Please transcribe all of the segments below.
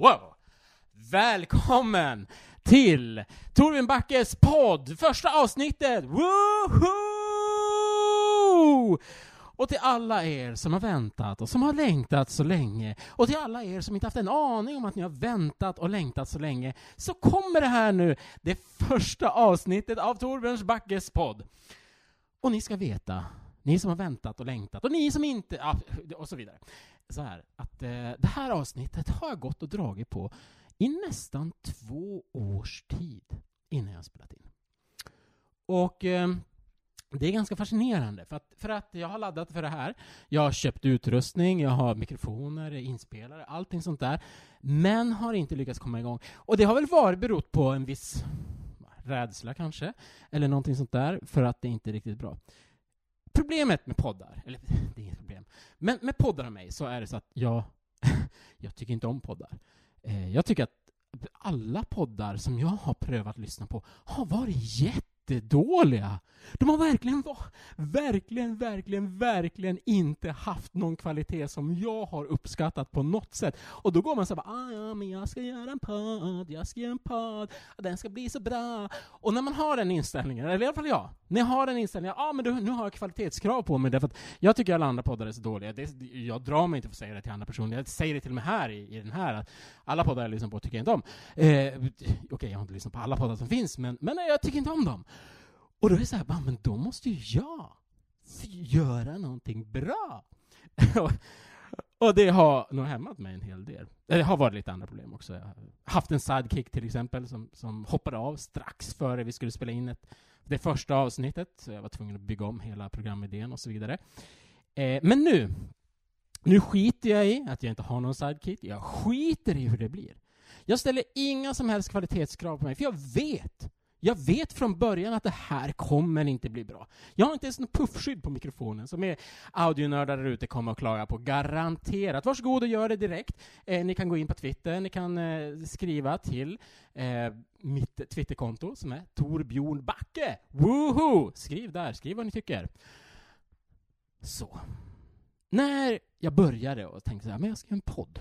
Wow! Välkommen till Torbjörn Backes podd, första avsnittet! Woohoo! Och till alla er som har väntat och som har längtat så länge och till alla er som inte haft en aning om att ni har väntat och längtat så länge så kommer det här nu, det första avsnittet av Torbjörns Backes podd. Och ni ska veta, ni som har väntat och längtat och ni som inte, ja, och så vidare. Så här, att eh, det här avsnittet har jag gått och dragit på i nästan två års tid innan jag spelat in. Och eh, det är ganska fascinerande, för att, för att jag har laddat för det här. Jag har köpt utrustning, jag har mikrofoner, inspelare, allting sånt där. Men har inte lyckats komma igång. Och det har väl varit berott på en viss rädsla kanske, eller någonting sånt där, för att det inte är riktigt bra. Problemet med poddar, eller det är inget problem, men med poddar och mig så är det så att jag, jag tycker inte om poddar. Eh, jag tycker att alla poddar som jag har prövat lyssna på har varit jättedåliga. De har verkligen, verkligen, verkligen, verkligen inte haft någon kvalitet som jag har uppskattat på något sätt. Och då går man så här, ah, ja, men jag ska göra en podd, jag ska göra en podd, den ska bli så bra. Och när man har den inställningen, eller i alla fall jag, när jag har den inställningen, ja ah, men nu har jag kvalitetskrav på mig, därför att jag tycker alla andra poddar är så dåliga. Det, jag drar mig inte för att säga det till andra personer, jag säger det till och med här i, i den här, att alla poddar jag lyssnar på tycker jag inte om. Eh, Okej, okay, jag har inte lyssnat på alla poddar som finns, men, men jag tycker inte om dem. Och då är det så här, men då måste ju jag göra någonting bra. och det har nog hämmat mig en hel del. Det har varit lite andra problem också. Jag har haft en sidekick till exempel som, som hoppade av strax före vi skulle spela in ett, det första avsnittet, så jag var tvungen att bygga om hela programidén och så vidare. Eh, men nu, nu skiter jag i att jag inte har någon sidekick. Jag skiter i hur det blir. Jag ställer inga som helst kvalitetskrav på mig, för jag vet jag vet från början att det här kommer inte bli bra. Jag har inte ens något puffskydd på mikrofonen som är audionördar där ute kommer att klaga på, garanterat. Varsågod och gör det direkt. Eh, ni kan gå in på Twitter, ni kan eh, skriva till eh, mitt Twitterkonto som är Torbjörn Backe. Woohoo! Skriv där, skriv vad ni tycker. Så. När jag började och tänkte så här, men jag ska göra en podd.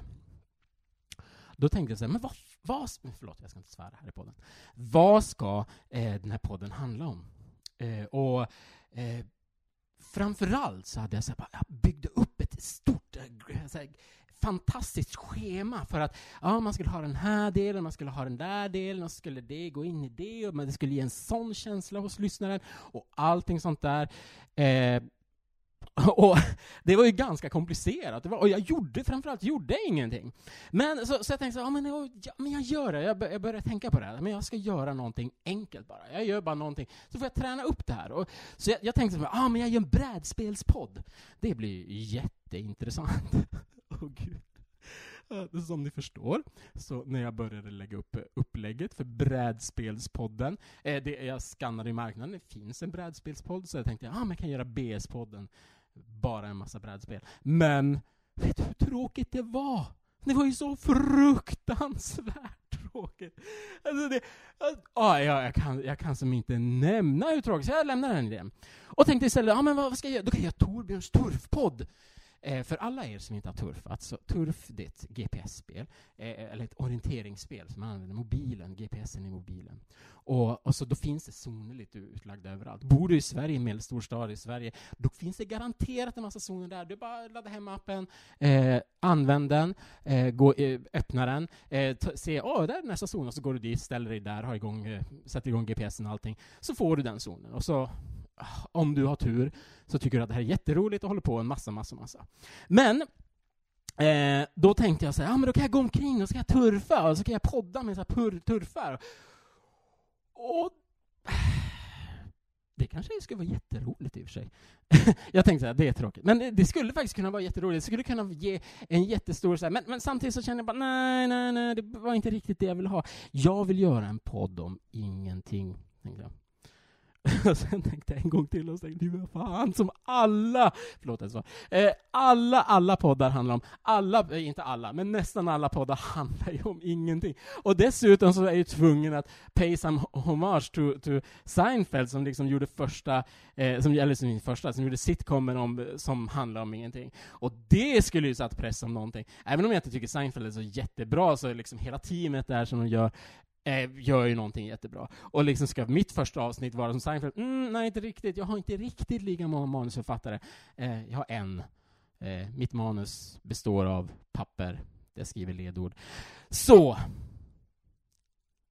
Då tänkte jag så här, men vad vad, oh, förlåt, jag ska inte svära här i podden. Vad ska eh, den här podden handla om? Eh, och eh, framförallt så hade jag, så här, jag byggde upp ett stort, eh, här, fantastiskt schema för att ja, man skulle ha den här delen, man skulle ha den där delen, och så skulle det gå in i det, och det skulle ge en sån känsla hos lyssnaren, och allting sånt där. Eh, och det var ju ganska komplicerat, var, och jag gjorde framförallt gjorde ingenting. Men så, så jag tänkte så, ja, men, jag, ja, men jag gör det, jag, jag började tänka på det här, men jag ska göra någonting enkelt bara. Jag gör bara någonting, så får jag träna upp det här. Och, så jag, jag tänkte så, ja, men jag gör en brädspelspodd. Det blir jätteintressant. oh, Gud. Som ni förstår, så när jag började lägga upp eh, upplägget för brädspelspodden, eh, det, jag skannade i marknaden, det finns en brädspelspodd, så jag tänkte ah, jag kan göra BS-podden, bara en massa brädspel. Men, vet du hur tråkigt det var? Det var ju så fruktansvärt tråkigt. Alltså det, ah, ja, jag, kan, jag kan som inte nämna hur tråkigt, så jag lämnar den idén. Och tänkte istället, ah, men vad ska jag göra? Då kan jag göra Torbjörns turfpodd. Eh, för alla er som inte har turfat, så Turf det är ett GPS-spel, eh, eller ett orienteringsspel som man använder mobilen, GPSen i mobilen. Och, och så då finns det zoner lite utlagda överallt. Bor du i Sverige, en medelstor stad i Sverige, då finns det garanterat en massa zoner där. Du bara ladda hem appen, eh, använd den, eh, gå, eh, öppna den, eh, se, åh, oh, där är nästa zon, och så går du dit, ställer dig där, har igång, eh, sätter igång GPSen och allting. Så får du den zonen, och så om du har tur, så tycker du att det här är jätteroligt och håller på en massa, massa, massa. Men eh, då tänkte jag så här, ja men då kan jag gå omkring och så kan jag turfa, och så kan jag podda med så här turfar. Och det kanske skulle vara jätteroligt i och för sig. jag tänkte att det är tråkigt. Men det skulle faktiskt kunna vara jätteroligt. Det skulle kunna ge en jättestor... Så här, men, men, samtidigt så känner jag bara, nej, nej, nej, det var inte riktigt det jag ville ha. Jag vill göra en podd om ingenting, tänkte jag. och sen tänkte jag en gång till och så tänkte jag, vad fan, som alla, förlåt jag eh, alla, alla poddar handlar om, alla, eh, inte alla, men nästan alla poddar handlar ju om ingenting. Och dessutom så är jag ju tvungen att pay some homage to, to Seinfeld som liksom gjorde första, eh, som, eller som första, som gjorde sitcomen om, som handlar om ingenting. Och det skulle ju satt press om någonting. Även om jag inte tycker Seinfeld är så jättebra, så är liksom hela teamet där som de gör eh, gör ju någonting jättebra. Och liksom ska mitt första avsnitt vara som Seinfeld? Mm, nej, inte riktigt. Jag har inte riktigt lika många manusförfattare. Eh, jag har en. Eh, mitt manus består av papper. Jag skriver ledord. Så!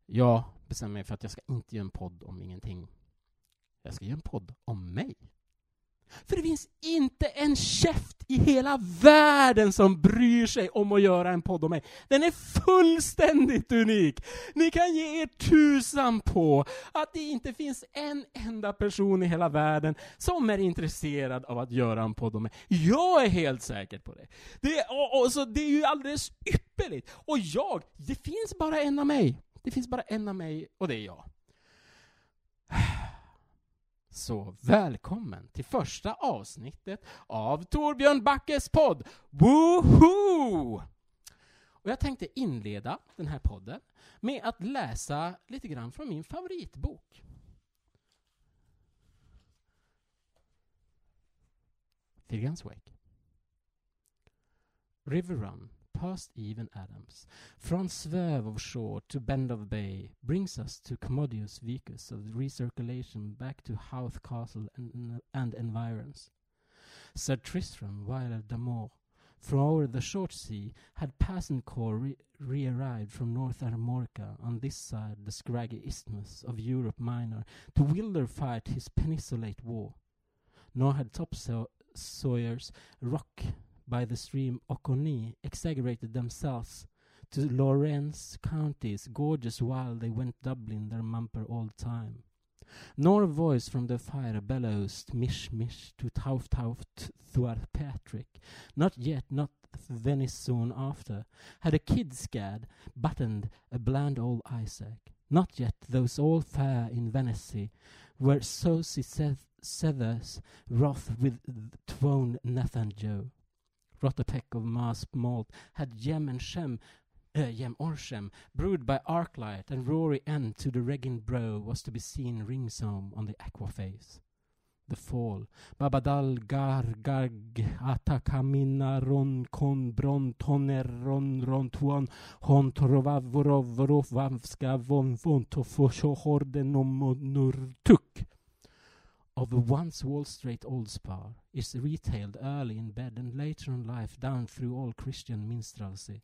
Jag bestämmer mig för att jag ska inte göra en podd om ingenting. Jag ska göra en podd om mig. För det finns inte en käft i hela världen som bryr sig om att göra en podd om mig. Den är fullständigt unik! Ni kan ge er tusan på att det inte finns en enda person i hela världen som är intresserad av att göra en podd om mig. Jag är helt säker på det. Det, och, och, så det är ju alldeles ypperligt. Och jag, det finns bara en av mig. Det finns bara en av mig, och det är jag. Så välkommen till första avsnittet av Torbjörn Backes podd Woohoo! Och jag tänkte inleda den här podden med att läsa lite grann från min favoritbok. Figgans Wake. River Run past Eve and Adams, from swerve of shore to bend of bay, brings us to commodious vicus of recirculation back to Howth Castle and, and environs. Sir Tristram, while at Damour, from over the short sea, had passant corps re arrived from North Armorica on this side the scraggy isthmus of Europe Minor to wilder fight his peninsulate war. Nor had topsawyers rock by the stream Oconi exaggerated themselves to Lawrence counties, gorgeous while they went doubling their mumper all the time. Nor a voice from the fire bellows mish mish to tauf tauf thuar Patrick, not yet, not Venice soon after, had a kid scad buttoned a bland old Isaac. Not yet those all fair in Venice were so Sethers wroth with twone Nathan Joe. Rotopeck of Mas malt had Jem and Shem uh, Jem or Shem, brewed by Arclight, and Rory End to the Reggin Bro was to be seen ringsome on the aqua face. The fall. Babadal gar garg atakamina ron kon bron toner ron ron tuan hon torovavorov vavska von von tofoshohorden om tuk of the once Wall Street Old Spar is retailed early in bed and later in life down through all Christian minstrelsy.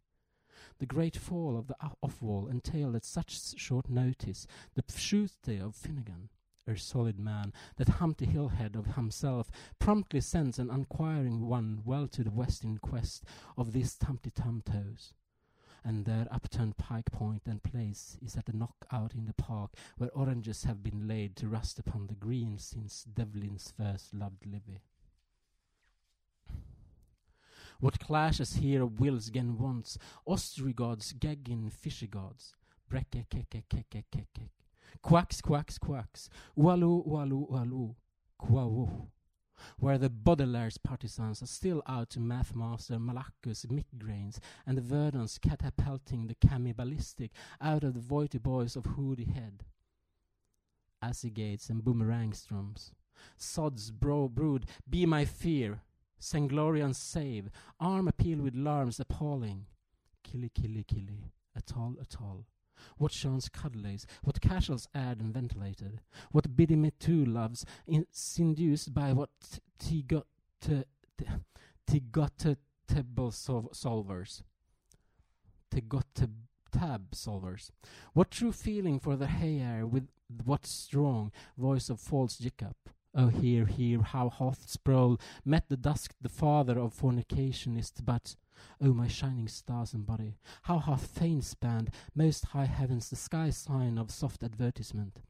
The great fall of the off-wall entailed at such short notice the pseuty of Finnegan, a solid man, that Humpty Hillhead of himself promptly sends an unquiring one well to the west in quest of these Humpty Tumtoes and their upturned pike point and place is at a knockout in the park where oranges have been laid to rust upon the green since Devlin's first loved Livy. What clashes here of wills gen wants, ostrigods, gaggin, fishy gods, brecke, keke, keke, keke, quacks, quacks, quacks, ualu, ualu, ualu, quawu where the Baudelaire's partisans are still out to mathmaster Malacus migraines and the Verdons catapulting the cannibalistic out of the voity boys of Hoody Head. Gates and Boomerangstrums. Sod's bro brood, be my fear. Senglorian save, arm appeal with larms appalling. Killy, killy, killy, atoll, atoll. What Sean's cuddlies, what casuals aired and ventilated, what Biddy Me Too loves, in, induced by what to Tigotable solvers. tab solvers. What true feeling for the hair with what strong voice of false Jacob. Oh, hear, hear how Hothsproul met the dusk, the father of fornicationist, but O my shining stars and body, how hath fame spanned most high heavens the sky sign of soft advertisement?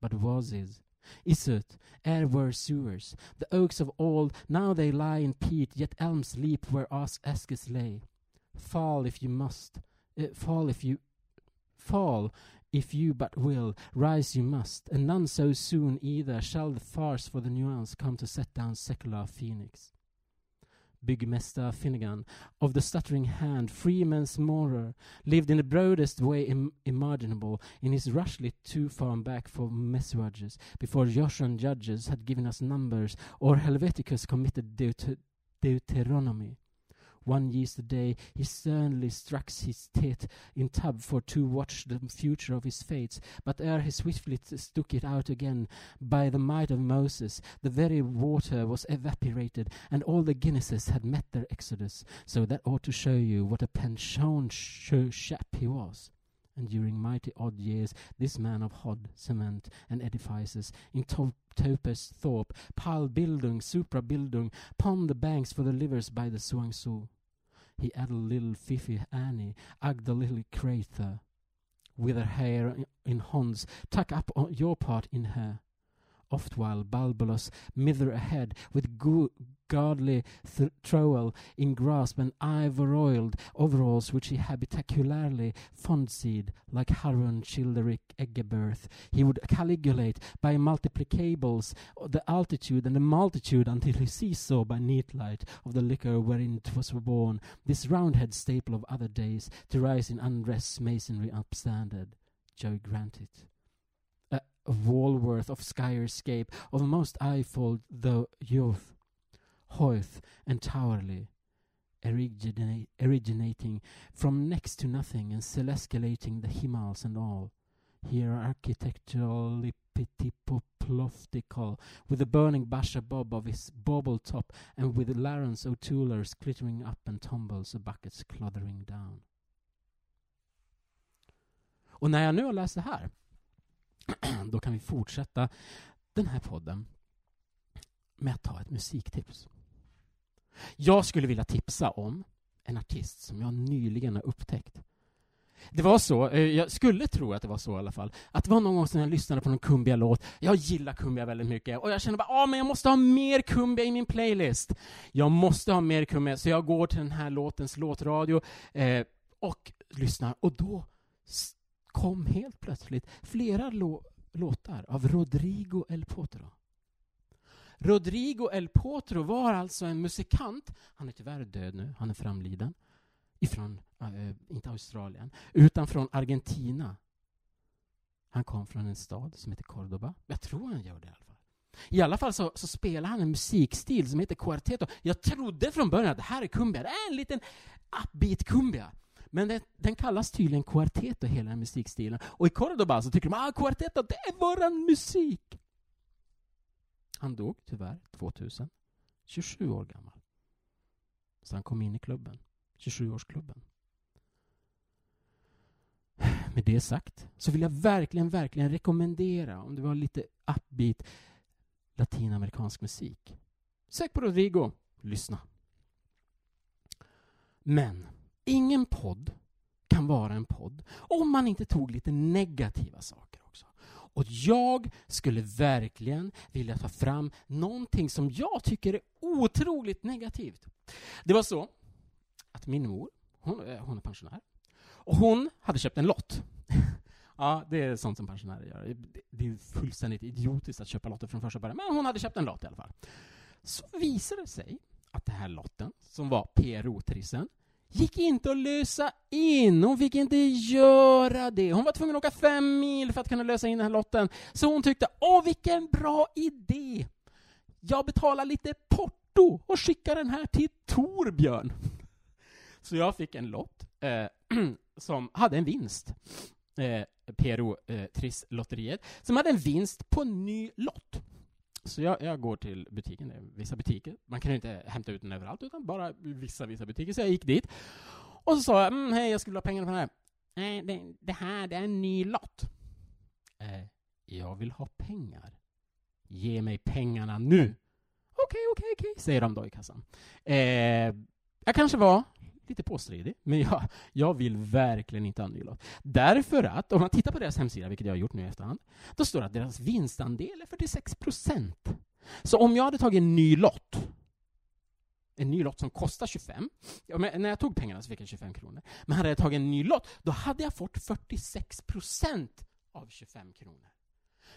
But was is, is it, ere were sewers, the oaks of old, now they lie in peat, yet elms leap where Eskes lay. Fall if you must, uh, fall if you fall If you but will, rise you must, and none so soon either shall the farce for the nuance come to set down secular phoenix. Byggmästare Finnegan, of the stuttering hand, freeman's morer, lived in the broadest way Im imaginable, in his rushly too far back for messuages, before Joshan judges had given us numbers, or Helveticus committed Deut Deuteronomy. One yesterday he sternly struck his teeth in tub for to watch the future of his fates, but ere he swiftly stuck it out again, by the might of Moses, the very water was evaporated, and all the Guinnesses had met their exodus. So that ought to show you what a pension chap he was. And during mighty odd years, this man of hod, cement, and edifices, in to Topes Thorpe, Pal Bildung, Supra Bildung, pond the banks for the livers by the Suangsu. He added little Fifi Annie, ug the little crater, with her hair in honds, tuck up your part in her oft while mither ahead with go- godly th- trowel in grasp and ivor-oiled overalls which he habitacularly fondseed like Harun Childeric Eggebirth. He would calculate by multiplicables the altitude and the multitude until he seesaw by neat light of the liquor wherein it was born, this roundhead staple of other days, to rise in unrest masonry upstanded. Joe granted of Walworth, of Skyerscape, of most eyefold the youth, Hoyth and Towerley, originating from next to nothing and celestialating the Himmels and all. Here architecturally pettipoploftical, with the burning Basha Bob of his bauble top, and with Larens O'Toolers glittering up and tumbles of buckets cluttering down. Och när jag nu har läst det här då kan vi fortsätta den här podden med att ta ett musiktips. Jag skulle vilja tipsa om en artist som jag nyligen har upptäckt. Det var så, eh, jag skulle tro att det var så i alla fall, att det var någon gång som jag lyssnade på någon Kumbia-låt. Jag gillar Kumbia väldigt mycket och jag känner bara, ah, men jag måste ha mer Kumbia i min playlist. Jag måste ha mer Kumbia, så jag går till den här låtens låtradio eh, och lyssnar och då kom helt plötsligt flera låtar av Rodrigo El Potro. Rodrigo El Potro var alltså en musikant, han är tyvärr död nu, han är framliden, ifrån, äh, inte Australien, utan från Argentina. Han kom från en stad som heter Cordoba. Jag tror han gör det i alla fall. I alla fall så, så spelar han en musikstil som heter cuarteto. Jag trodde från början att det här är cumbia, det är en liten upbeat cumbia. Men det, den kallas tydligen Quarteto, hela den musikstilen. Och i Cordoba så tycker de att ah, Quarteto, det är våran musik! Han dog tyvärr 2000, 27 år gammal. Så han kom in i klubben, 27-årsklubben. Med det sagt så vill jag verkligen, verkligen rekommendera, om du har lite upbeat latinamerikansk musik. Sök på Rodrigo, lyssna. Men ingen podd kan vara en podd om man inte tog lite negativa saker också. Och jag skulle verkligen vilja ta fram någonting som jag tycker är otroligt negativt. Det var så att min mor, hon, eh, hon är pensionär, och hon hade köpt en lott. Ja, det är sånt som pensionärer gör. Det är fullständigt idiotiskt att köpa lotter från första början, men hon hade köpt en lott i alla fall. Så visade det sig att den här lotten, som var PRO-trissen, gick inte att lösa in. Hon fick inte göra det. Hon var tvungen att åka fem mil för att kunna lösa in den här lotten. Så hon tyckte, åh vilken bra idé! Jag betalar lite porto och skickar den här till Torbjörn. Så jag fick en lott eh, som hade en vinst. Eh, PRO eh, Triss-lotteriet, som hade en vinst på en ny lott. Så jag, jag, går till butiken, det är vissa butiker. Man kan ju inte hämta ut den överallt, utan bara vissa, vissa butiker. Så jag gick dit. Och så sa jag, mm, hej, jag skulle ha pengarna för den här. Nej, det, det, här, det är en ny lott. Eh, jag vill ha pengar. Ge mig pengarna nu. Okej, okay, okej, okay, okej, okay, säger de då i kassan. Eh, jag kanske var lite påstridig, men jag, jag vill verkligen inte ha en ny lott. Därför att, om man tittar på deras hemsida, vilket jag har gjort nu i efterhand, då står det att deras vinstandel är 46 procent. Så om jag hade tagit en ny lott, en ny lott som kostar 25. Ja, men när jag tog pengarna så fick jag 25 kronor. Men hade jag tagit en ny lott, då hade jag fått 46 procent av 25 kronor.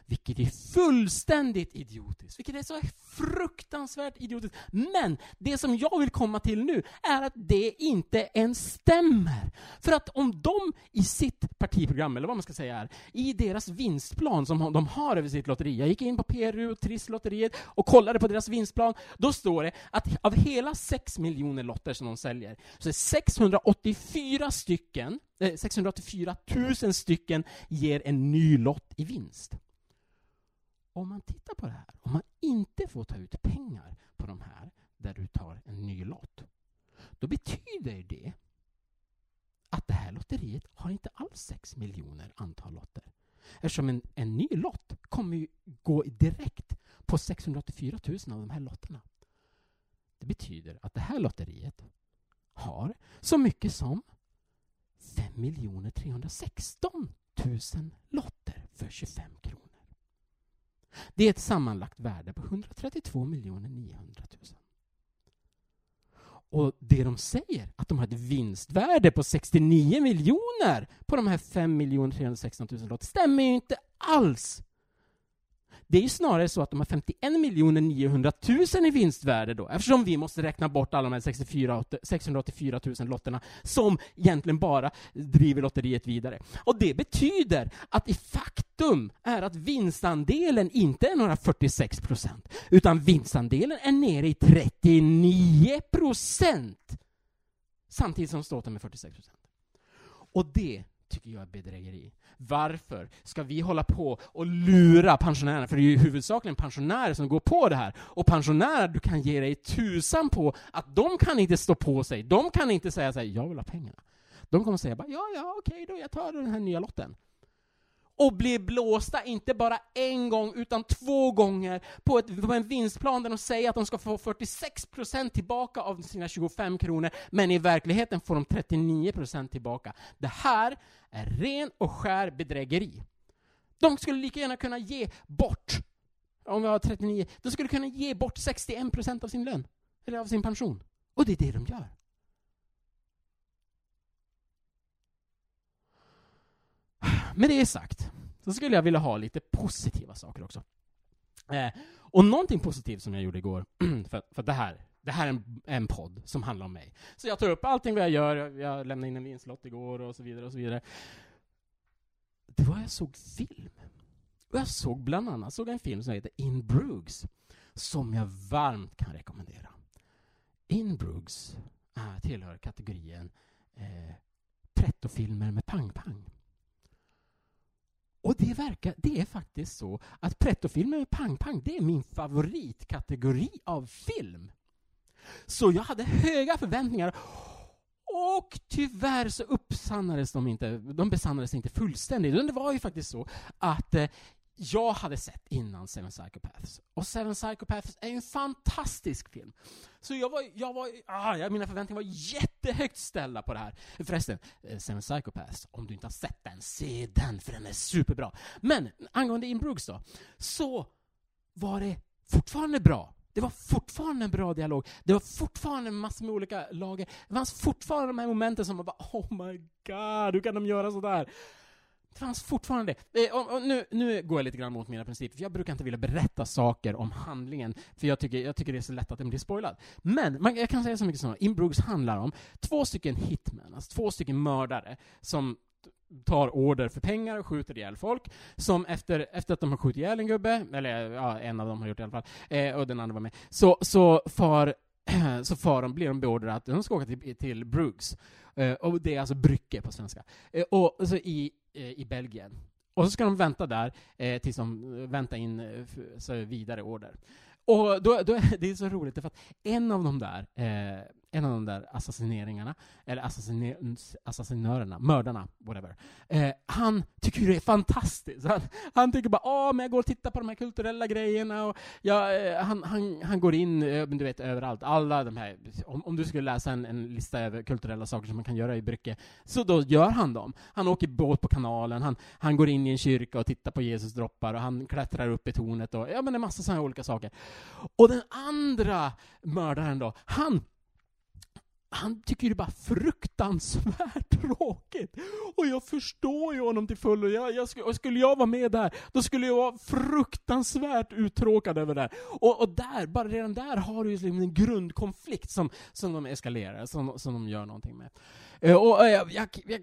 Vilket är fullständigt idiotiskt. Vilket är så fruktansvärt idiotiskt. Men det som jag vill komma till nu är att det inte ens stämmer. För att om de i sitt partiprogram, eller vad man ska säga är, i deras vinstplan som de har över sitt lotteri, jag gick in på PRU och Trisslotteriet och kollade på deras vinstplan, då står det att av hela 6 miljoner lotter som de säljer, så är 684 stycken eh, 684 000 stycken ger en ny lott i vinst om man tittar på det här, om man inte får ta ut pengar på de här, där du tar en ny lott, då betyder det att det här lotteriet har inte alls 6 miljoner antal lotter. Eftersom en, en ny lott kommer ju gå direkt på 684 000 av de här lotterna. Det betyder att det här lotteriet har så mycket som 5 316 000 lotter för 25 kronor. Det är ett sammanlagt värde på 132 900 000. Och det de säger, att de har ett vinstvärde på 69 miljoner på de här 5 316 000 lotter, stämmer ju inte alls. Det är ju snarare så att de har 51 miljoner 900 000 i vinstvärde då, eftersom vi måste räkna bort alla de här 64, 684 000 lotterna som egentligen bara driver lotteriet vidare. Och det betyder att i faktum är att vinstandelen inte är några 46 procent, utan vinstandelen är nere i 39 procent. Samtidigt som staten med 46 procent. Och det tycker jag är bedrägeri. Varför ska vi hålla på och lura pensionärerna? För det är ju huvudsakligen pensionärer som går på det här. Och pensionärer, du kan ge dig tusan på att de kan inte stå på sig. De kan inte säga så här, jag vill ha pengarna. De kommer säga bara, ja, ja, okej då, jag tar den här nya lotten och blir blåsta, inte bara en gång, utan två gånger på, ett, på en vinstplan där de säger att de ska få 46% tillbaka av sina 25 kronor, men i verkligheten får de 39% tillbaka. Det här är ren och skär bedrägeri. De skulle lika gärna kunna ge bort, om vi har 39, de skulle kunna ge bort 61% av sin lön, eller av sin pension. Och det är det de gör. Med det sagt, så skulle jag vilja ha lite positiva saker också. Eh, och någonting positivt som jag gjorde igår, för, för det här, det här är en, en podd som handlar om mig. Så jag tar upp allting vad jag gör, jag lämnade in en vinslott igår och så vidare och så vidare. Det var jag såg film. Och jag såg bland annat såg en film som heter In Bruges, som jag varmt kan rekommendera. In Bruges äh, eh, tillhör kategorin eh, pretto-filmer med pang-pang. Och det verkar, det är faktiskt så att prettofilmer med pang-pang, det är min favoritkategori av film. Så jag hade höga förväntningar och tyvärr så uppsannades de inte, de besannades inte fullständigt. Det var ju faktiskt så att eh, jag hade sett innan Seven Psychopaths. Och Seven Psychopaths är en fantastisk film. Så jag var, jag var, ah, mina förväntningar var jättehögt ställda på det här. Förresten, eh, Seven Psychopaths, om du inte har sett den, se den för den är superbra. Men angående In Brooks då, så var det fortfarande bra. Det var fortfarande en bra dialog. Det var fortfarande massor med olika lager. Det fanns fortfarande de här momenten som man bara Oh my god, hur kan de göra sådär? Det fanns fortfarande eh, och, och nu, nu går jag lite grann mot mina principer, för jag brukar inte vilja berätta saker om handlingen, för jag tycker, jag tycker det är så lätt att den blir spoilad. Men man, jag kan säga så mycket som In Bruges handlar om två stycken hitmen, alltså två stycken mördare, som tar order för pengar och skjuter ihjäl folk, som efter, efter att de har skjutit ihjäl en gubbe, eller ja, en av dem har gjort det i alla fall, eh, och den andra var med, så, så far så far de, blir de beordrade att de ska åka till, till Bruges. Eh, och det är alltså Brücke på svenska. Eh, och så i, Eh, i Belgien. Och så ska de vänta där eh, tills de eh, väntar in eh, så vidare order. Och då, då, det är så roligt, för att en av de där, en av de där assassineringarna, eller assassiner, assassinörerna, mördarna, whatever. Eh, han tycker det är fantastiskt. Han, han tycker bara åh, men jag går och tittar på de här kulturella grejerna och jag, eh, han, han, han går in, eh, du vet, överallt. Alla de här, om, om du skulle läsa en, en lista över kulturella saker som man kan göra i Brücke, så då gör han dem. Han åker båt på kanalen, han, han går in i en kyrka och tittar på Jesus droppar och han klättrar upp i tornet och ja men en massa sådana olika saker. Och den andra mördaren då, han han tycker det är bara fruktansvärt tråkigt. Och jag förstår ju honom till fullo. Jag, jag skulle, skulle jag vara med där, då skulle jag vara fruktansvärt uttråkad över det här. Och, och där, bara redan där har du ju liksom en grundkonflikt som, som de eskalerar, som, som de gör någonting med. Eh, och, jag, jag, jag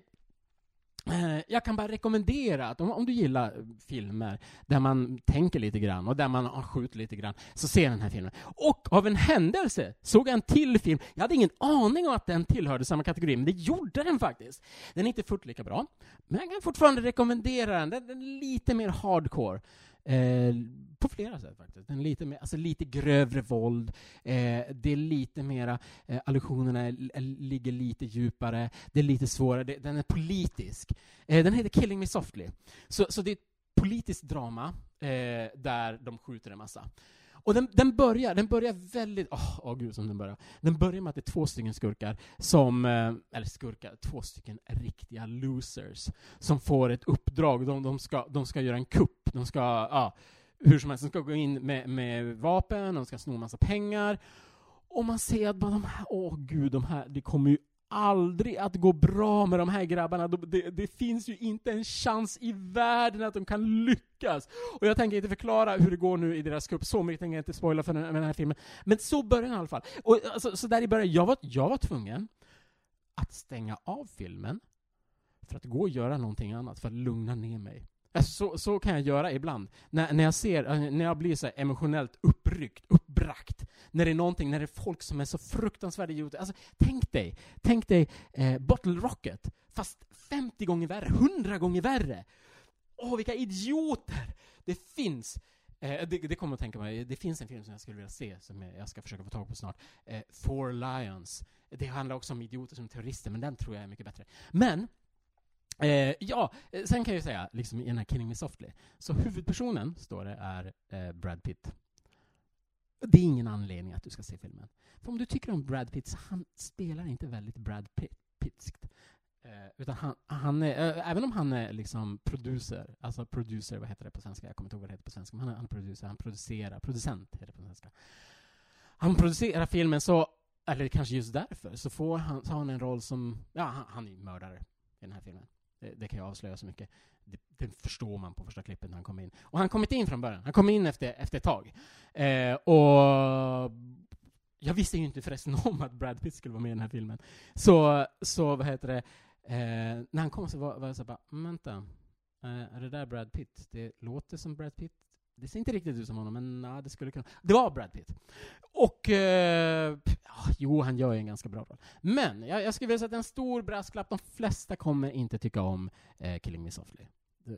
Eh, jag kan bara rekommendera att om, om, du gillar filmer där man tänker lite grann och där man skjuter lite grann, så se den här filmen. Och av en händelse såg jag en till film. Jag hade ingen aning om att den tillhörde samma kategori, men det gjorde den faktiskt. Den är inte fullt lika bra, men jag kan fortfarande rekommendera den. Den är lite mer hardcore. Eh, på flera sätt faktiskt. Den lite, mer, alltså lite grövre våld, eh, det är lite mera, eh, allusionerna är, är, ligger lite djupare, det är lite svårare, det, den är politisk. Eh, den heter Killing Me Softly. Så, så det är ett politiskt drama eh, där de skjuter en massa. Och den, den, börjar, den börjar väldigt, åh oh, oh, gud som den börjar. Den börjar med att det är två stycken skurkar som, eh, eller skurkar, två stycken riktiga losers som får ett uppdrag. De, de, ska, de ska göra en kupp, de ska, Ah, hur som helst, de ska gå in med, med vapen, de ska sno massa pengar. Och man ser att bara de här, åh oh, gud, de här, det kommer ju aldrig att gå bra med de här grabbarna. Det, det, finns ju inte en chans i världen att de kan lyckas. Och jag tänker inte förklara hur det går nu i deras kupp, så mycket tänker jag inte spoila för den, den här filmen. Men så börjar den i alla fall. Och alltså, så där i början, jag var, jag var tvungen att stänga av filmen för att gå och göra någonting annat, för att lugna ner mig. Alltså, så, så kan jag göra ibland. När, när jag ser, eh, när jag blir så emotionellt uppryckt, uppbrakt. När det är någonting, när det är folk som är så fruktansvärda idioter. Alltså, tänk dig, tänk dig eh, Bottle Rocket, fast 50 gånger värre, 100 gånger värre. Åh, vilka idioter! Det finns Eh, det, det kommer att tänka mig, det finns en film som jag skulle vilja se, som jag ska försöka få tag på snart. Eh, Four Lions. Det handlar också om idioter som terrorister, men den tror jag är mycket bättre. Men, Eh, ja, eh, sen kan jag ju säga, liksom i den här Killing Me Softly, så huvudpersonen, står det, är eh, Brad Pitt. Det är ingen anledning att du ska se filmen. För om du tycker om Brad Pitt, så han spelar inte väldigt Brad Pitt, Pittskt. Eh, utan han, han är, äh, även om han är liksom producer, alltså producer, vad heter det på svenska? Jag kommer inte ihåg vad det heter på svenska, men han är, han producer, han producerar, producent heter det på svenska. Han producerar filmen så, eller kanske just därför, så får han, så har han en roll som, ja, han, han är mördare i den här filmen. Det, det, kan jag avslöja så mycket. Det, det, förstår man på första klippet när han kommer in. Och han inte in från början. Han kom in efter, efter ett tag. Eh, och jag visste ju inte förresten om att Brad Pitt skulle vara med i den här filmen. Så, så vad heter det, eh, när han kom så var, var jag så bara, vänta, eh, är det där Brad Pitt? Det låter som Brad Pitt, det ser inte riktigt ut som honom, men nah, det skulle kunna... Det var Brad Pitt. Och... Eh, jo, han gör ju en ganska bra roll. Men, jag, jag skulle vilja säga att en stor brasklapp, de flesta kommer inte tycka om eh, Killing Me Softly.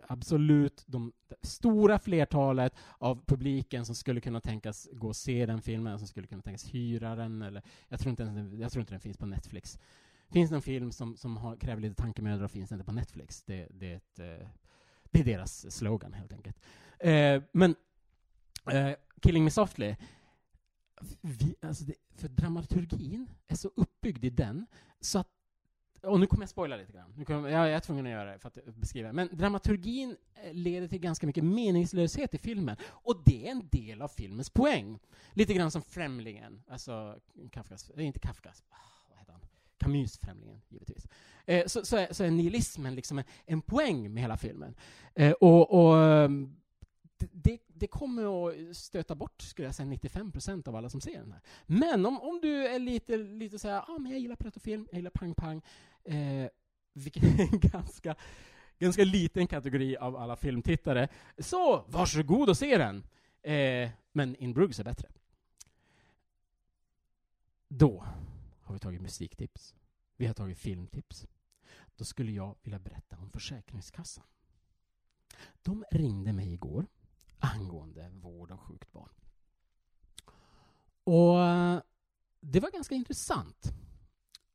Absolut, de, de stora flertalet av publiken som skulle kunna tänkas gå och se den filmen, som skulle kunna tänkas hyra den, eller jag tror inte, ens, jag tror inte den finns på Netflix. Finns det en film som, som har, kräver lite tankemöda, finns inte på Netflix. Det, det, är ett, eh, det är deras slogan, helt enkelt. Eh, men eh, Killing Me Softly, vi, alltså det, för dramaturgin är så uppbyggd i den, så att och nu kommer jag spoila lite grann. Nu kommer, jag är tvungen att göra det för att beskriva. Men dramaturgin eh, leder till ganska mycket meningslöshet i filmen. Och det är en del av filmens poäng. Lite grann som Främlingen. Alltså, Kafkas, eh, inte Kafkas, ah, vad heter han? Camus Främlingen, givetvis. Eh, så, så, är, så är nihilismen liksom en, en poäng med hela filmen. Eh, och, och ehm, det, det, kommer att stöta bort, skulle jag säga, 95 % av alla som ser den här. Men om, om du är lite, lite så här, ah, men jag gillar pretofilm, jag gillar pang-pang, eh, vilket är en ganska, ganska liten kategori av alla filmtittare, så varsågod och se den! Eh, men In Bruges är bättre. Då har vi tagit musiktips. Vi har tagit filmtips. Då skulle jag vilja berätta om Försäkringskassan. De ringde mig igår angående vård av sjukt barn. Och det var ganska intressant.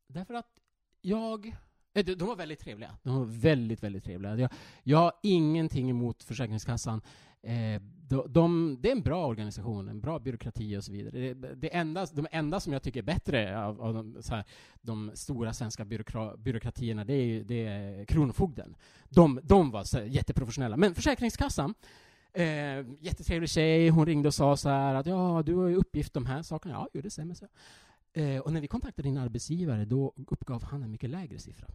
därför att jag eh, de var väldigt trevliga. De var väldigt, väldigt trevliga. Jag, jag har ingenting emot Försäkringskassan. Eh, de, de, det är en bra organisation, en bra byråkrati och så vidare. Det, det enda, de enda som jag tycker är bättre av, av de, här, de, stora svenska byråkra, byråkratierna, det är, det är Kronofogden. De, de var så, jätteprofessionella. Men Försäkringskassan, eh, jättetrevlig tjej, hon ringde och sa så här att ja, du har ju uppgift de här sakerna. Ja, jo, det stämmer. Så. Eh, och när vi kontaktade din arbetsgivare, då uppgav han en mycket lägre siffra.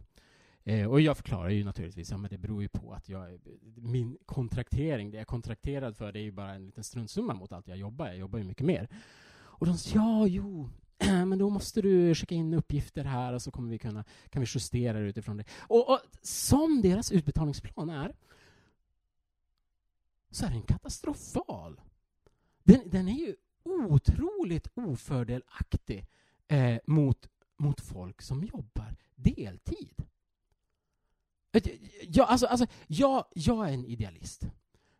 Eh, och jag förklarar ju naturligtvis, ja men det beror ju på att jag, min kontraktering, det jag är kontrakterad för, det är ju bara en liten struntsumma mot allt jag jobbar. Jag jobbar ju mycket mer. Och de sa, ja, jo, men då måste du skicka in uppgifter här och så kommer vi kunna, kan vi justera det utifrån det. Och, och som deras utbetalningsplan är, så är den katastrofal. Den, den är ju otroligt ofördelaktig eh, mot, mot folk som jobbar deltid. Eh, jag, alltså, alltså, jag, jag är en idealist.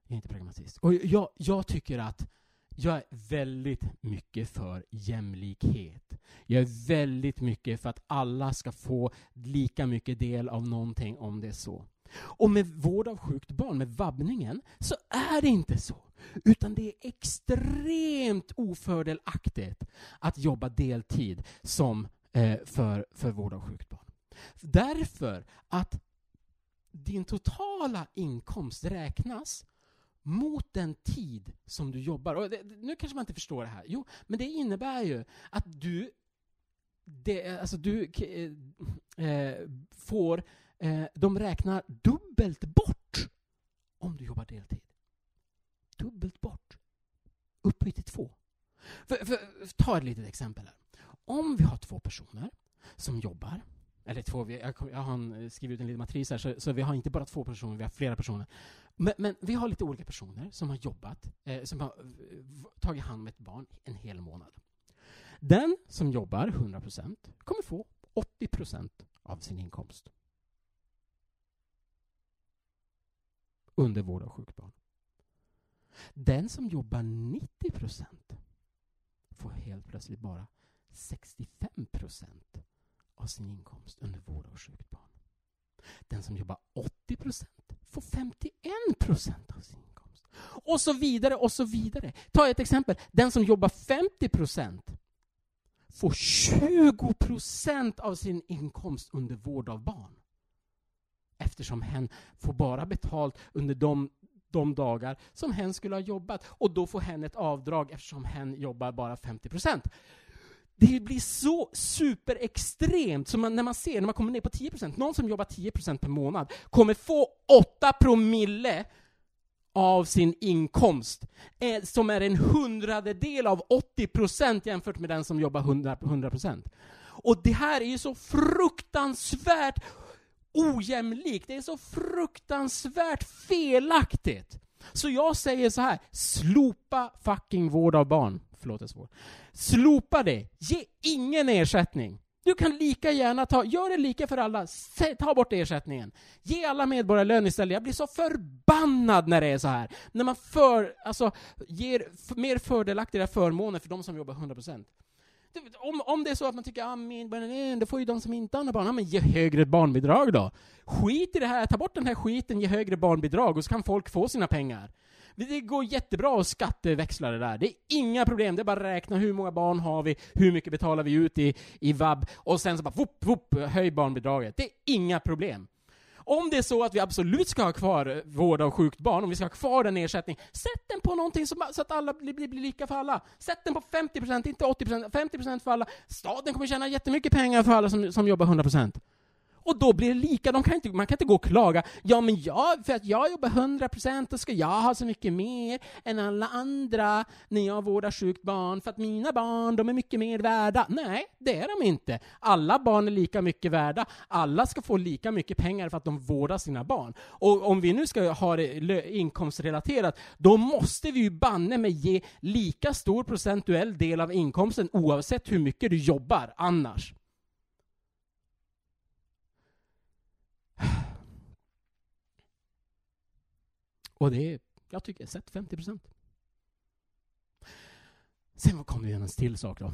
Jag är inte pragmatist. Och jag, jag tycker att jag är väldigt mycket för jämlikhet. Jag är väldigt mycket för att alla ska få lika mycket del av någonting om det är så. Och med vård av sjukt barn, med vabbningen, så är det inte så. Utan det är extremt ofördelaktigt att jobba deltid som eh, för, för vård av sjukt barn. Därför att din totala inkomst räknas mot den tid som du jobbar. Och det, nu kanske man inte förstår det här. Jo, men det innebär ju att du, det, alltså du eh, eh får, eh, de räknar dubbelt bort om du jobbar deltid. Dubbelt bort. Upphöjt till två. För, för, ta ett litet exempel här. Om vi har två personer som jobbar eller två, jag, jag har eh, skrivit ut en liten matris här, så, så, vi har inte bara två personer, vi har flera personer. Men, men vi har lite olika personer som har jobbat, eh, som har tagit hand om ett barn en hel månad. Den som jobbar 100% kommer få 80% av sin inkomst. Under vård av sjukt barn. Den som jobbar 90 procent får helt plötsligt bara 65 procent av sin inkomst under vård av sjukt barn. Den som jobbar 80 procent får 51 procent av sin inkomst. Och så vidare och så vidare. Ta ett exempel. Den som jobbar 50 procent får 20 procent av sin inkomst under vård av barn. Eftersom hen får bara betalt under de, de dagar som hen skulle ha jobbat. Och då får hen ett avdrag eftersom hen jobbar bara 50 procent det blir så superextremt, så man, när man ser, när man kommer ner på 10%, någon som jobbar 10% per månad kommer få 8 promille av sin inkomst, eh, som är en hundradedel av 80% jämfört med den som jobbar 100%. 100%. Och det här är ju så fruktansvärt ojämlikt, det är så fruktansvärt felaktigt. Så jag säger så här, slopa fucking vård av barn. Förlåt, det är svårt. Slopa det. Ge ingen ersättning. Du kan lika gärna ta, gör det lika för alla, ta bort ersättningen. Ge alla medborgarlön istället. Jag blir så förbannad när det är så här. När man för, alltså, ger mer fördelaktiga förmåner för de som jobbar 100%. Om, om det är så att man tycker att ah, medborgarlön, det får ju de som inte har barn. Ja, men ge högre barnbidrag då. Skit i det här, ta bort den här skiten, ge högre barnbidrag och så kan folk få sina pengar. Det går jättebra att skatteväxla det där. Det är inga problem. Det är bara att räkna hur många barn har vi, hur mycket betalar vi ut i, i vab, och sen så bara whoop, whoop, höj barnbidraget. Det är inga problem. Om det är så att vi absolut ska ha kvar eh, vård av sjukt barn, om vi ska ha kvar den ersättningen, sätt den på någonting som, så att alla blir, blir, blir lika för alla. Sätt den på 50%, inte 80%, 50% för alla. Staten kommer tjäna jättemycket pengar för alla som, som jobbar 100%. Och då blir det lika, de kan inte, man kan inte gå och klaga. Ja, men jag, för att jag jobbar 100% och ska jag ha så mycket mer än alla andra när jag vårdar sjukt barn, för att mina barn, de är mycket mer värda. Nej, det är de inte. Alla barn är lika mycket värda. Alla ska få lika mycket pengar för att de vårdar sina barn. Och om vi nu ska ha det inkomstrelaterat, då måste vi ju banne med ge lika stor procentuell del av inkomsten oavsett hur mycket du jobbar annars. Och det är, jag tycker, sett 50 procent. Sen kom det en till sak då.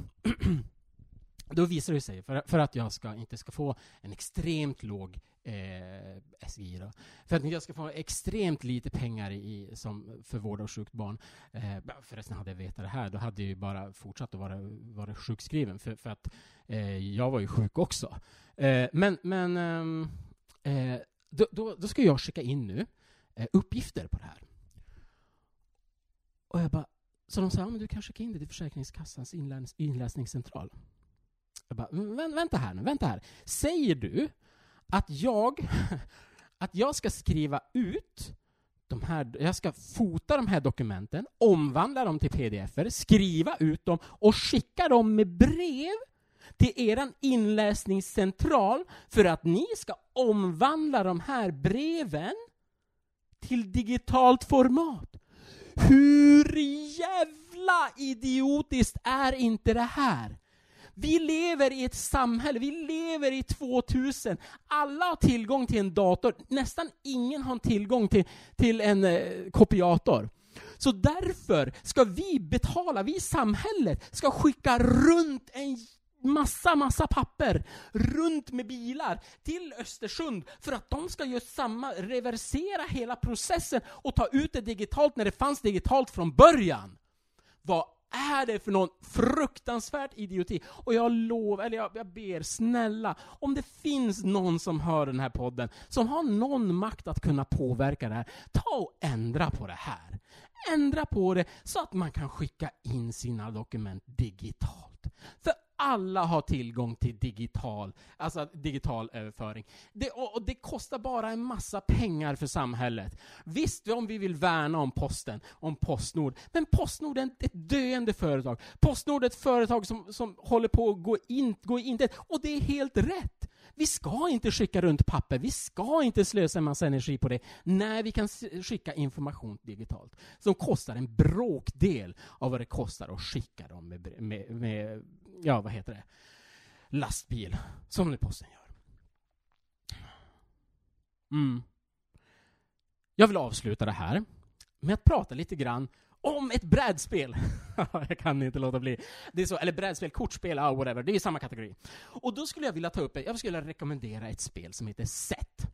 då visar det sig, för, för att jag ska, inte ska få en extremt låg eh, SGI, då, för att jag ska få extremt lite pengar i, som, för vård av sjukt barn. Eh, förresten, hade jag vetat det här, då hade jag ju bara fortsatt att vara, vara sjukskriven, för, för att eh, jag var ju sjuk också. Eh, men men ehm, eh, då, då, då, ska jag skicka in nu eh, Eh, uppgifter på det här. Och jag bara, så de sa, ja, men du kan skicka in det till Försäkringskassans inläs inläsningscentral. Jag bara, Vä vänta här nu, vänta här. Säger du att jag, att jag ska skriva ut de här, jag ska fota de här dokumenten, omvandla dem till pdf skriva ut dem och skicka dem med brev till er inläsningscentral för att ni ska omvandla de här breven till digitalt format. Hur jävla idiotiskt är inte det här? Vi lever i ett samhälle, vi lever i 2000. Alla har tillgång till en dator. Nästan ingen har tillgång till, till en eh, kopiator. Så därför ska vi betala, vi i samhället ska skicka runt en massa, massa papper runt med bilar till Östersund för att de ska göra samma, reversera hela processen och ta ut det digitalt när det fanns digitalt från början. Vad är det för någon fruktansvärt idioti? Och jag lovar, eller jag, jag ber, snälla, om det finns någon som hör den här podden, som har någon makt att kunna påverka det här, ta och ändra på det här. Ändra på det så att man kan skicka in sina dokument digitalt. För alla har tillgång till digital, alltså digital eh, överföring. Det, och, det kostar bara en massa pengar för samhället. Visst, om vi vill värna om posten, om Postnord, men Postnord är ett döende företag. Postnord är ett företag som, som håller på att gå in, gå in och det är helt rätt. Vi ska inte skicka runt papper, vi ska inte slösa en massa energi på det, när vi kan skicka information digitalt. Som kostar en bråkdel av vad det kostar att skicka dem med, med, med ja, vad heter det, lastbil, som nu posten gör. Mm. Jag vill avsluta det här med att prata lite grann om ett brädspel. jag kan inte låta bli. Det är så, eller brädspel, kortspel, ah, whatever. Det är samma kategori. Och då skulle jag vilja ta upp, jag skulle rekommendera ett spel som heter Set.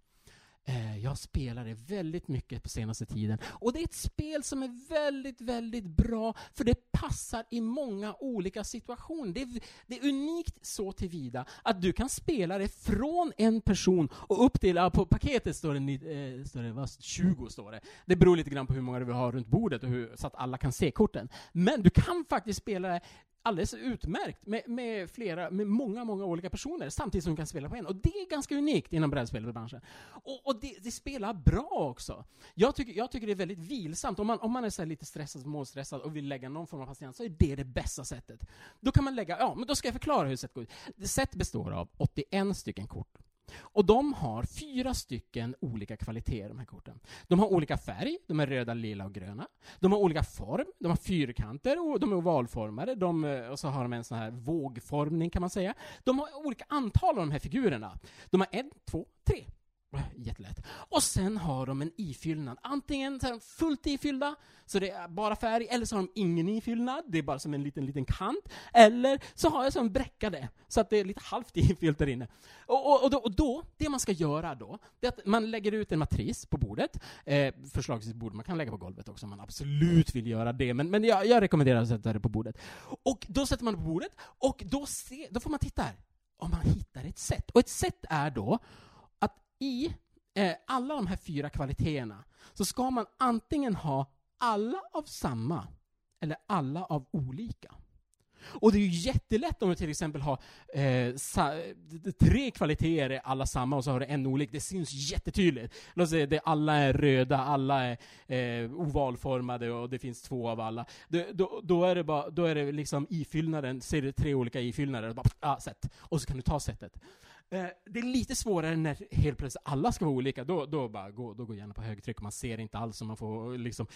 Jag jag spelar det väldigt mycket på senaste tiden. Och det är ett spel som är väldigt, väldigt bra, för det passar i många olika situationer. Det är, det är unikt så tillvida att du kan spela det från en person och upp till, ja, på paketet står det, eh, står det vad, 20 står det. Det beror lite grann på hur många du vill ha runt bordet och hur, så att alla kan se korten. Men du kan faktiskt spela det alldeles utmärkt med, med, flera, med många, många olika personer samtidigt som du kan spela på en. Och det är ganska unikt inom brädspelsbranschen. Och, och det, det, spelar bra också. Jag tycker, jag tycker det är väldigt vilsamt. Om man, om man är så lite stressad, målstressad och vill lägga någon form av patient så är det det bästa sättet. Då kan man lägga, ja, men då ska jag förklara hur set går ut. Set består av 81 stycken kort. Och de har fyra stycken olika kvaliteter, de här korten. De har olika färg, de är röda, lila och gröna. De har olika form, de har fyrkanter och de är ovalformade. De, eh, och så har de en sån här vågformning kan man säga. De har olika antal av de här figurerna. De har en, två, tre. Jättelätt. Och sen har de en ifyllnad. Antingen så är de fullt ifyllda, så det är bara färg, eller så har de ingen ifyllnad, det är bara som en liten, liten kant. Eller så har jag som bräckade, så att det är lite halvt ifyllt där inne. Och, och, och, då, och, då, det man ska göra då, det är att man lägger ut en matris på bordet. Eh, förslagsvis bord man kan lägga på golvet också om man absolut vill göra det, men, men jag, jag rekommenderar att sätta det på bordet. Och då sätter man det på bordet, och då, se, då får man titta här om man hittar ett sätt. Och ett sätt är då i eh, alla de här fyra kvaliteterna så ska man antingen ha alla av samma eller alla av olika. Och det är ju jättelätt om du till exempel har eh, tre kvaliteter, alla samma, och så har du en olik. Det syns jättetydligt. Låt säga att alla är röda, alla är eh, ovalformade och det finns två av alla. Det, då, då, är det bara, då är det liksom ifyllnaden, ser du tre olika ifyllnader, bara, ah, sätt. Och så kan du ta sättet. Eh, det är lite svårare när helt plötsligt alla ska vara olika. Då, då, bara, gå, då går gärna på högtryck man ser inte alls och man får eh, liksom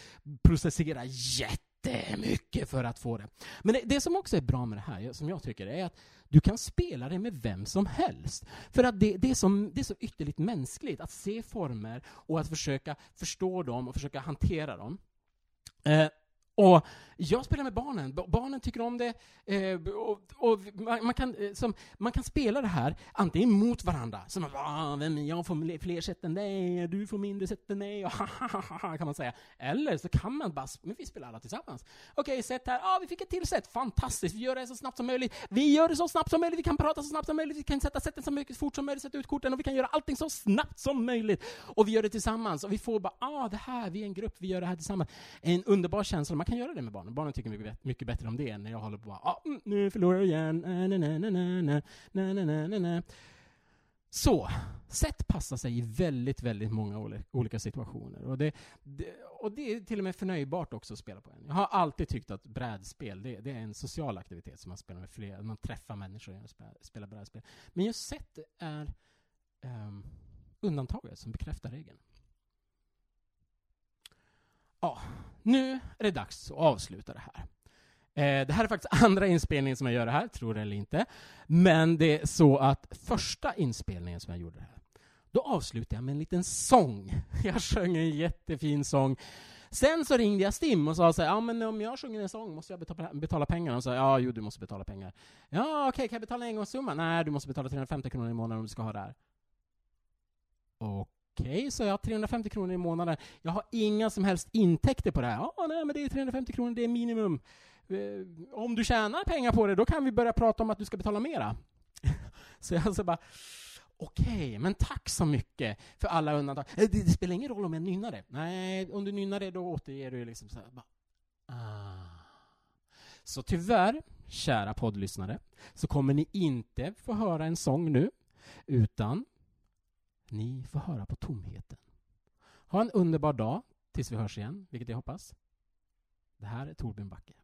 processera jättemycket för att få det. Men det, det, som också är bra med det här, som jag tycker, är att du kan spela det med vem som helst. För att det, det, är, som, det är så ytterligt mänskligt att se former och att försöka förstå dem och försöka hantera dem. Eh, och jag spelar med barnen. Barnen tycker om det. Eh, och, och man, man, kan, eh, som, man kan spela det här antingen mot varandra, som att ah, vem, jag får fler sätt än dig, du får mindre sätt än mig, och kan man säga. Eller så kan man bara, men vi spelar alla tillsammans. Okej, sätt här, ah, vi fick ett till sätt, fantastiskt, vi gör det så snabbt som möjligt. Vi gör det så snabbt som möjligt, vi kan prata så snabbt som möjligt, vi kan sätta sätten så mycket fort som möjligt, sätta ut korten, och vi kan göra allting så snabbt som möjligt. Och vi gör det tillsammans, och vi får bara, ah, det här, vi är en grupp, vi gör det här tillsammans. En underbar känsla, man kan göra det med barnen. Barnen tycker mycket, mycket bättre om det än när jag håller på att ah, mm, nu förlorar jag igen. Na, na, na, så, sätt passar sig i väldigt, väldigt många olika situationer. Och det, det, och det är till och med förnöjbart också att spela på en. Jag har alltid tyckt att brädspel, det, det är en social aktivitet som man spelar med flera, man träffar människor genom att spela, spela brädspel. Men just sätt är ehm, um, undantaget som bekräftar regeln. Nu är det dags att avsluta det här. Eh, det här är faktiskt andra inspelningen som jag gör det här, tror det eller inte. Men det är så att första inspelningen som jag gjorde det här, då avslutade jag med en liten sång. Jag sjöng en jättefin sång. Sen så ringde jag Stim och sa så här, ja men om jag sjunger en sång måste jag betala, betala pengar? Och sa, ja jo du måste betala pengar. Ja okej, kan jag betala en engångssumma? Nej, du måste betala 350 kronor i månaden om du ska ha det här. Okej, Okej, så jag har 350 kronor i månaden. Jag har inga som helst intäkter på det här. Ja, nej men det är 350 kronor, det är minimum. Eh, om du tjänar pengar på det, då kan vi börja prata om att du ska betala mera. Så jag så bara, okej, men tack så mycket för alla undantag. Eh, det, det spelar ingen roll om jag nynnar det. Nej, om du nynnar det, då återger du liksom så här, bara, ah. Så tyvärr, kära poddlyssnare, så kommer ni inte få höra en sång nu, utan ni får höra på tomheten. Ha en underbar dag tills vi hörs igen, vilket jag hoppas. Det här är Torbjörn Backe.